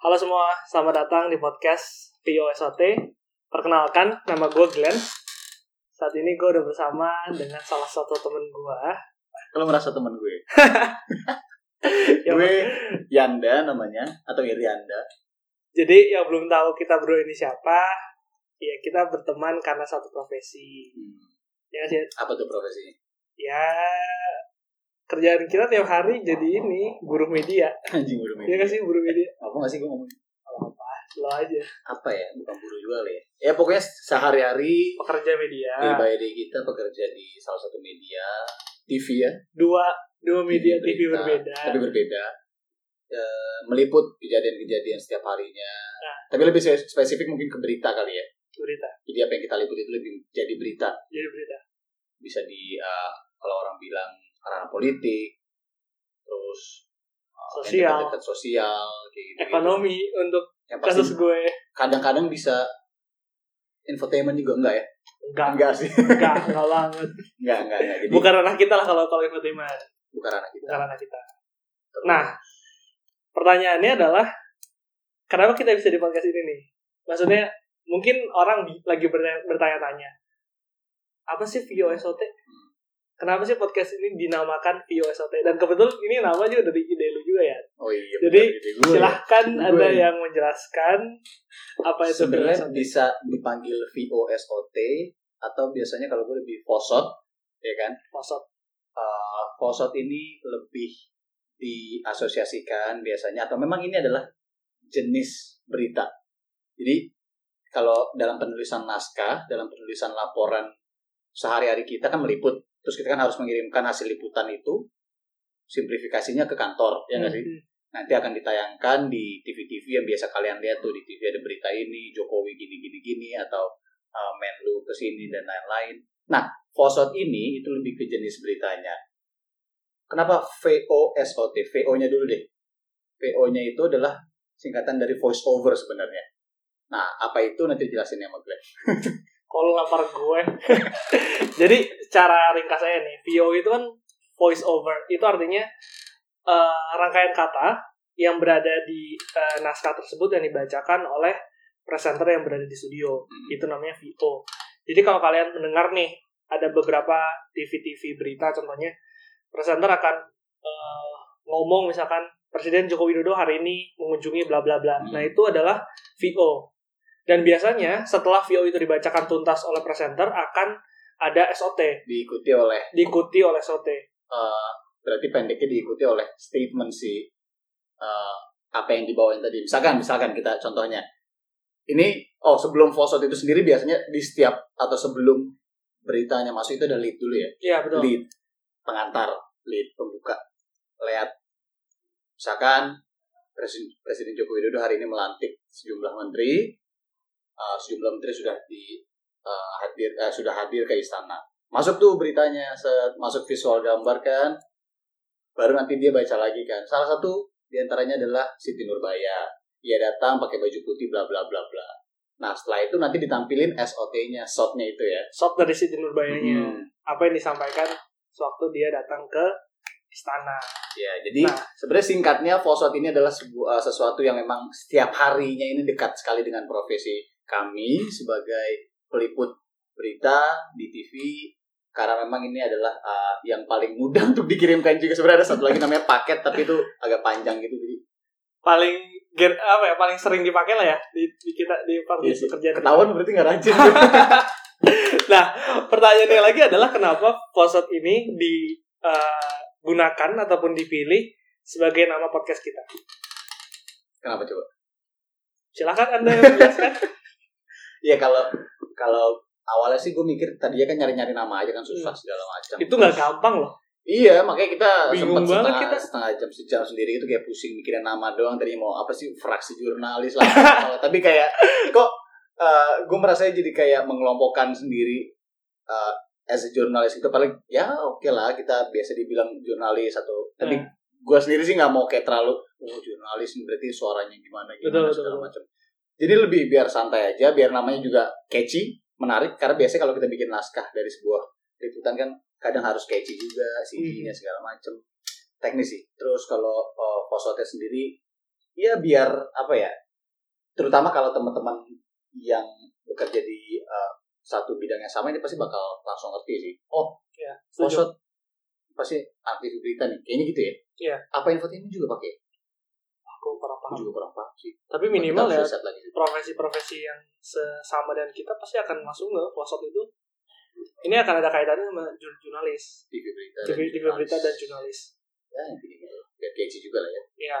Halo semua, selamat datang di podcast POSOT. Perkenalkan, nama gue Glenn. Saat ini gue udah bersama dengan salah satu temen gue. Kalau merasa teman gue. Yang- gue Yanda namanya atau Irianda. Jadi yang belum tahu kita berdua ini siapa, ya kita berteman karena satu profesi. Ya sih, Apa tuh profesinya? ya kerjaan kita tiap hari jadi ini buruh media. Anjing udah Iya gak sih buruh media? Apa nggak sih gue ngomong? Lo aja. Apa ya? Bukan buru juga kali ya. Ya pokoknya sehari-hari Pekerja media. pribadi kita bekerja di salah satu media TV ya. Dua dua media Berita, TV berbeda. Tapi berbeda. Ya, meliput kejadian-kejadian setiap harinya. Nah. Tapi lebih spe- spesifik mungkin ke berita kali ya. Berita. Jadi apa yang kita liput itu lebih jadi berita. Jadi berita. Bisa di uh, kalau orang bilang ranah politik, terus uh, Sosial. dekat-dekat sosial, kayak gitu. Ekonomi untuk Yang pasti kasus gue. kadang-kadang bisa infotainment juga enggak ya? Enggak. Enggak sih. Enggak, enggak banget. enggak, enggak, enggak. Jadi Bukan ranah kita lah kalau kalau infotainment. bukan ranah kita. Bukan ranah kita. Nah, pertanyaannya adalah kenapa kita bisa di podcast ini nih? Maksudnya mungkin orang lagi bertanya- bertanya-tanya. Apa sih VOSOT? Kenapa sih podcast ini dinamakan VOSOT? Dan kebetulan ini nama juga dari ide lu juga ya. Oh iya. Jadi, gue. Silahkan Gue Anda ya. yang menjelaskan apa itu Sebenarnya VOSOT. bisa dipanggil VOSOT atau biasanya kalau gue lebih VOSOT, ya kan? Maksud Uh, VOSOT ini lebih diasosiasikan biasanya atau memang ini adalah jenis berita. Jadi kalau dalam penulisan naskah, dalam penulisan laporan sehari-hari kita kan meliput, terus kita kan harus mengirimkan hasil liputan itu simplifikasinya ke kantor, ya nggak sih? Hmm. Nanti akan ditayangkan di TV-TV yang biasa kalian lihat tuh di TV ada berita ini, Jokowi gini gini gini atau uh, Menlu ke sini dan lain-lain. Nah, VOSOT ini itu lebih ke jenis beritanya. Kenapa VOSOT? VO-nya dulu deh. VO-nya itu adalah singkatan dari voice over sebenarnya. Nah, apa itu nanti jelasin sama Glenn. kalau lapar gue. Jadi cara ringkas saya nih, VO itu kan voice over. Itu artinya eh, rangkaian kata yang berada di eh, naskah tersebut yang dibacakan oleh presenter yang berada di studio. Hmm. Itu namanya VO. Jadi kalau kalian mendengar nih ada beberapa TV-TV berita contohnya presenter akan eh, ngomong misalkan Presiden Joko Widodo hari ini mengunjungi bla bla bla. Hmm. Nah, itu adalah VO. Dan biasanya setelah VO itu dibacakan tuntas oleh presenter akan ada SOT, Diikuti oleh diikuti oleh SOT. uh, berarti pendeknya diikuti oleh statement si uh, apa yang dibawain tadi. Misalkan, misalkan kita contohnya ini oh sebelum VOSOT itu sendiri biasanya di setiap atau sebelum beritanya masuk itu ada lead dulu ya. Iya, betul. Lead pengantar, lead pembuka. Lihat misalkan Presiden, Presiden Joko Widodo hari ini melantik sejumlah menteri. Uh, sejumlah menteri sudah di uh, hadir eh, sudah hadir ke istana. Masuk tuh beritanya, set, masuk visual gambar kan. Baru nanti dia baca lagi kan. Salah satu di antaranya adalah Siti Nurbaya. Ia datang pakai baju putih bla bla bla bla. Nah setelah itu nanti ditampilin SOT-nya, shot-nya itu ya. SOT dari Siti Nurbayanya. Hmm. Apa yang disampaikan sewaktu dia datang ke istana. Ya, jadi Nah. sebenarnya singkatnya Fosot ini adalah sebuah eh, sesuatu yang memang setiap harinya ini dekat sekali dengan profesi kami sebagai peliput berita di TV karena memang ini adalah eh, yang paling mudah untuk dikirimkan juga sebenarnya ada satu lagi namanya paket tapi itu agak panjang gitu jadi Paling ger, apa ya paling sering dipakai lah ya di, di kita di part Iya sih. pekerjaan. kita. ketahuan berarti nggak rajin Nah, pertanyaannya lagi adalah kenapa Posot ini digunakan ataupun dipilih sebagai nama podcast kita? kenapa coba Silakan Anda yang menjelaskan. ya kalau kalau awalnya sih gue mikir tadinya kan nyari-nyari nama aja kan susah Hmm. segala macam Itu nggak gampang loh. Iya, makanya kita Bingung sempat banget setengah, kita. setengah jam sejam sendiri itu kayak pusing mikirin nama doang tadi mau apa sih fraksi jurnalis lah. Tapi kayak kok gue merasa jadi kayak mengelompokkan sendiri uh, as a jurnalis itu paling ya oke lah kita biasa dibilang jurnalis atau tapi Hmm. gue sendiri sih nggak mau kayak terlalu oh jurnalis berarti suaranya gimana gimana betul, segala macam. Jadi lebih biar santai aja, biar namanya juga catchy, menarik. Karena biasanya kalau kita bikin naskah dari sebuah liputan kan kadang harus catchy juga Hmm. CV-nya segala macam teknis sih. Terus kalau uh, posotnya sendiri ya biar apa ya terutama kalau teman-teman yang bekerja di uh, satu bidang yang sama ini pasti bakal langsung ngerti sih. Oh ya Posot pasti aktif berita nih. Kayaknya gitu ya? Iya. apa info ini juga pakai aku kurang aku paham juga kurang paham sih. Tapi minimal ya profesi-profesi yang sesama dan kita pasti akan masuk nggak Posot itu. Ini akan ada kaitannya sama jur- jurnalis. TV berita TV, dan TV jurnalis. berita dan jurnalis. Ya intinya catchy juga lah ya. Iya.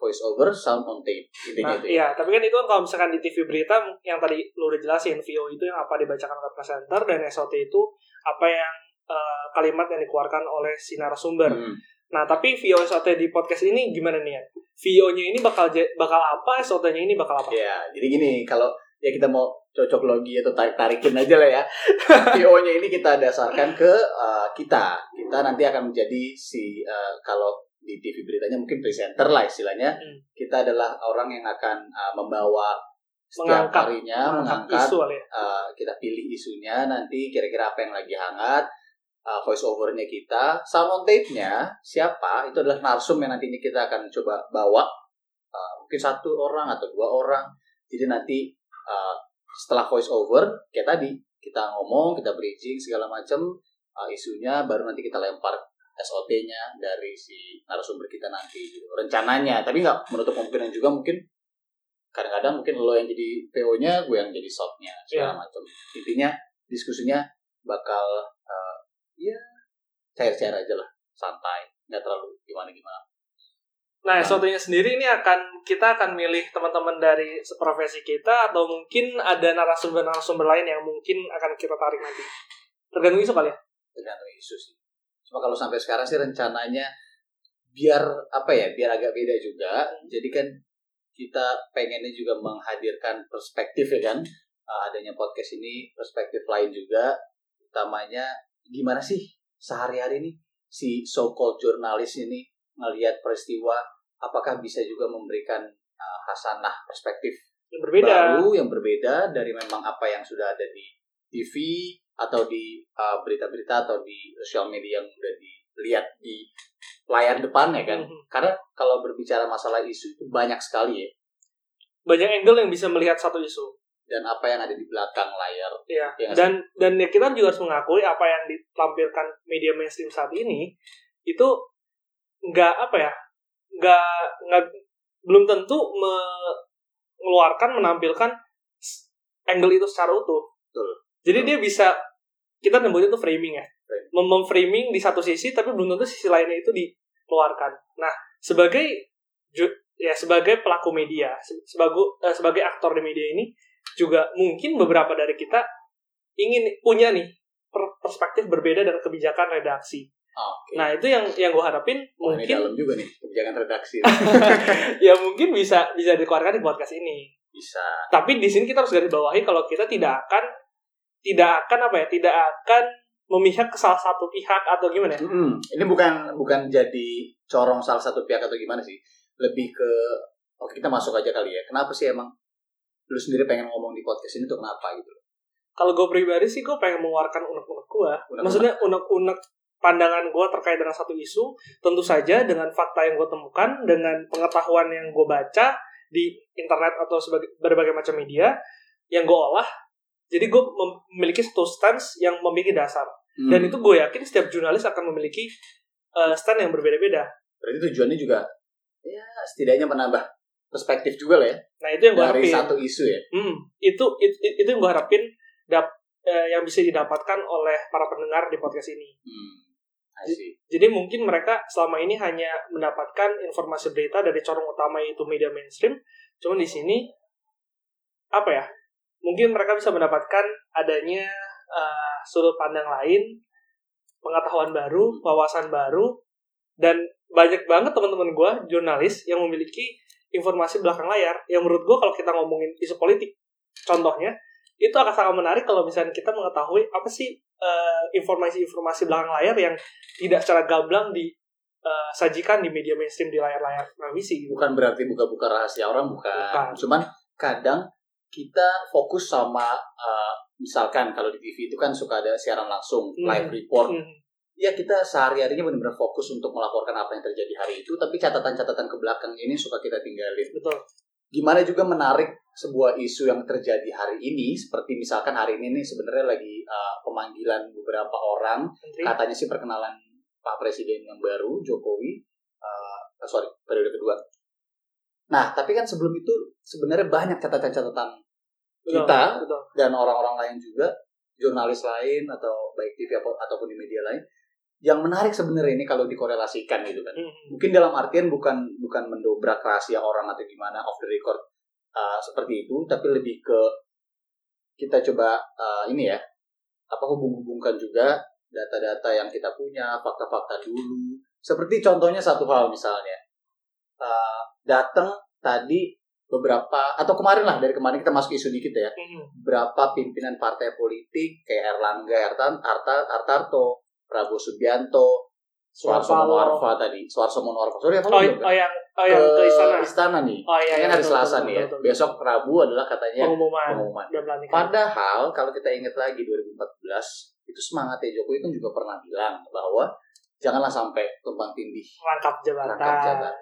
voice over sound on tape. Intinya Nah, itu ya. iya, tapi kan itu kan kalau misalkan di TV berita yang tadi lu udah jelasin, VO itu yang apa dibacakan oleh presenter dan SOT itu apa yang eh, kalimat yang dikeluarkan oleh si narasumber. Hmm. Nah, tapi VO SOT di podcast ini gimana nih ya? VO-nya ini bakal bakal apa, SOT-nya ini bakal apa? Ya, jadi gini, kalau ya kita mau cocok logi atau tarik tarikin aja lah ya. PO-nya ini kita dasarkan ke uh, kita. Kita nanti akan menjadi si uh, kalau di TV beritanya mungkin presenter lah istilahnya. Hmm. Kita adalah orang yang akan uh, membawa setiap Mengangkat- harinya Mengangkat mengangkat isu uh, kita pilih isunya nanti kira-kira apa yang lagi hangat uh, voice overnya kita sound on tape-nya siapa itu adalah narsum yang nantinya kita akan coba bawa. Uh, mungkin satu orang atau dua orang. Jadi nanti uh, setelah voice over kayak tadi kita ngomong kita bridging segala macam uh, isunya baru nanti kita lempar SOT-nya dari si narasumber kita nanti. Gitu. rencananya tapi nggak menutup kemungkinan juga mungkin. Kadang-kadang mungkin lo yang jadi PO-nya gue yang jadi shot-nya segala macam intinya diskusinya bakal ya cair-cair aja lah santai nggak terlalu gimana-gimana Nah, Nah. SOT-nya sendiri ini akan kita akan milih teman-teman dari profesi kita atau mungkin ada narasumber-narasumber lain yang mungkin akan kita tarik nanti. Tergantung isu kali ya. tergantung isu sih. Cuma kalau sampai sekarang sih rencananya biar apa ya, biar agak beda juga. Jadi kan kita pengennya juga menghadirkan perspektif ya kan. Uh, adanya podcast ini perspektif lain juga. Utamanya gimana sih sehari-hari nih si so-called jurnalis ini ngelihat peristiwa apakah bisa juga memberikan uh, hasanah perspektif Yang berbeda. baru yang berbeda dari memang apa yang sudah ada di TV atau di uh, berita-berita atau di sosial media yang udah dilihat di layar depan ya kan. Mhm. Karena kalau berbicara masalah isu itu banyak sekali ya Banyak angle yang bisa melihat satu isu. Dan apa yang ada di belakang layar. Iya. Nggak Dan dan ya kita juga harus mengakui apa yang ditampilkan media mainstream saat ini itu nggak apa ya nggak nggak belum tentu mengeluarkan menampilkan angle itu secara utuh. Betul. Jadi dia bisa kita nyebutnya itu framing ya. Mem memframing di satu sisi tapi belum tentu sisi lainnya itu dikeluarkan. Nah, sebagai ya sebagai pelaku media, se- sebagai eh, sebagai aktor di media ini juga mungkin beberapa dari kita ingin punya nih per- perspektif berbeda dari kebijakan redaksi. Oke. Nah, itu yang yang gue harapin Wah, ini mungkin dalam juga nih kebijakan redaksi. ya mungkin bisa bisa dikeluarkan di podcast ini. Bisa. Tapi di sini kita harus garis bawahi kalau kita tidak akan tidak akan apa ya, tidak akan memihak ke salah satu pihak atau gimana ya? Mm-mm. Ini bukan bukan jadi corong salah satu pihak atau gimana sih. Lebih ke oke kita masuk aja kali ya. Kenapa sih emang lu sendiri pengen ngomong di podcast ini tuh kenapa gitu? Kalau gue pribadi sih gue pengen mengeluarkan unek-unek gue. Unek-unek. Maksudnya unek-unek pandangan gue terkait dengan satu isu, tentu saja dengan fakta yang gue temukan, dengan pengetahuan yang gue baca di internet atau sebagai berbagai macam media yang gue olah. Jadi gue memiliki satu stance yang memiliki dasar. Hmm. Dan itu gue yakin setiap jurnalis akan memiliki uh, stand yang berbeda-beda. berarti tujuannya juga ya setidaknya menambah perspektif juga lah ya Nah itu yang gue dari harapin. satu isu ya. Hmm, itu, itu itu yang gue harapin dap, eh, yang bisa didapatkan oleh para pendengar di podcast ini. Hmm. Jadi mungkin mereka selama ini hanya mendapatkan informasi berita dari corong utama yaitu media mainstream. Cuman di sini apa ya? Mungkin mereka bisa mendapatkan adanya eh, sudut pandang lain, pengetahuan baru, wawasan baru, dan banyak banget teman-teman gue jurnalis yang memiliki informasi belakang layar. Yang menurut gue kalau kita ngomongin isu politik, contohnya itu akan sangat menarik kalau misalnya kita mengetahui apa sih eh, informasi-informasi belakang layar yang tidak secara gamblang disajikan di media mainstream di layar-layar televisi gitu. Bukan berarti buka-buka rahasia orang bukan. Bukan. Cuman kadang kita fokus sama uh, misalkan kalau di TV itu kan suka ada siaran langsung, Hmm. live report. Hmm. Ya kita sehari-harinya benar-benar fokus untuk melaporkan apa yang terjadi hari itu, tapi catatan-catatan ke belakang ini suka kita tinggalin. Betul. Gimana juga menarik sebuah isu yang terjadi hari ini, seperti misalkan hari ini nih sebenarnya lagi uh, pemanggilan beberapa orang, Menteri. katanya sih perkenalan Pak Presiden yang baru Jokowi, uh, sorry periode kedua. Nah, tapi kan sebelum itu sebenarnya banyak catatan-catatan Betul, kita betul. dan orang-orang lain juga jurnalis lain atau baik TV ataupun di media lain yang menarik sebenarnya ini kalau dikorelasikan gitu kan Hmm. mungkin dalam artian bukan bukan mendobrak rahasia orang atau gimana off the record uh, seperti itu tapi lebih ke kita coba uh, ini ya apa hubung-hubungkan juga data-data yang kita punya fakta-fakta dulu seperti contohnya satu hal misalnya uh, datang tadi beberapa atau kemarin lah dari kemarin kita masuk isu dikit ya Hmm. berapa pimpinan partai politik kayak Erlangga Hartan, Harta, Hartarto, Prabowo Subianto, Suarso. Monoarfa tadi, Suarso Monoarfa. Sorry apa Oh, belum oh yang oh yang ke istana. nih. Oh iya, iya kan hari betul, Selasa betul, nih ya. betul, betul. Besok Rabu adalah katanya pengumuman. pengumuman. Pelantikan. Padahal kalau kita ingat lagi 2014 itu semangatnya Jokowi kan juga pernah bilang bahwa janganlah sampai tumpang tindih rangkap jabatan. rangkap jabatan.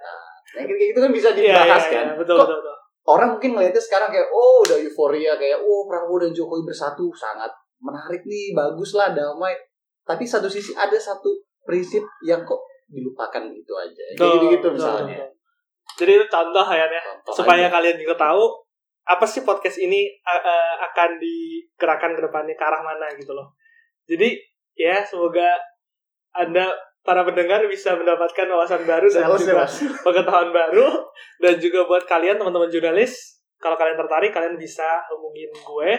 Nah, kayak gitu kan bisa Iya, dibahas iya, kan. iya, betul, Kok betul, betul. orang mungkin ngeliatnya sekarang kayak oh udah euforia kayak oh Prabowo dan Jokowi bersatu sangat menarik nih bagus lah damai tapi satu sisi ada satu prinsip yang kok dilupakan gitu aja kayak gitu gitu misalnya. Jadi itu contoh ya. Contoh supaya aja. kalian juga tahu apa sih podcast ini uh, akan digerakkan ke depannya ke arah mana gitu loh. Jadi ya semoga anda para pendengar bisa mendapatkan wawasan baru dan Sales, juga sales. pengetahuan baru dan juga buat kalian teman-teman jurnalis kalau kalian tertarik kalian bisa hubungin gue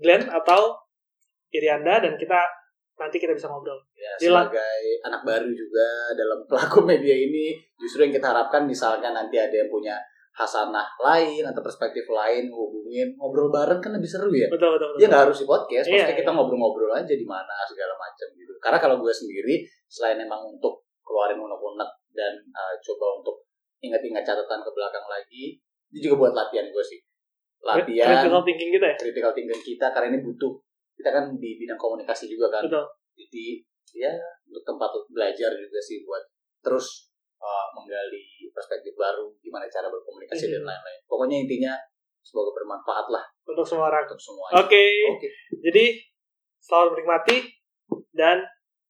Glenn atau Irianda dan kita nanti kita bisa ngobrol. ya, sebagai anak baru juga dalam pelaku media ini justru yang kita harapkan misalkan nanti ada yang punya hasanah lain atau perspektif lain hubungin ngobrol bareng kan lebih seru ya Betul betul betul. Dia nggak harus di podcast, Iya, maksudnya kita iya. ngobrol-ngobrol aja di mana segala macam gitu. Karena kalau gue sendiri selain emang untuk keluarin unek-unek dan uh, coba untuk ingat-ingat catatan ke belakang lagi, ini juga buat latihan gue sih. Latihan Critical thinking kita ya. critical thinking kita karena ini butuh. Kita kan di bidang komunikasi juga kan. Betul. Jadi ya untuk tempat belajar juga sih buat terus uh, menggali perspektif baru, gimana cara berkomunikasi dan Mhm. lain-lain. Pokoknya intinya semoga bermanfaat lah Untuk semua orang. untuk semua. Oke. Oke. Jadi selamat menikmati dan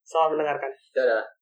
selamat mendengarkan. Dadah.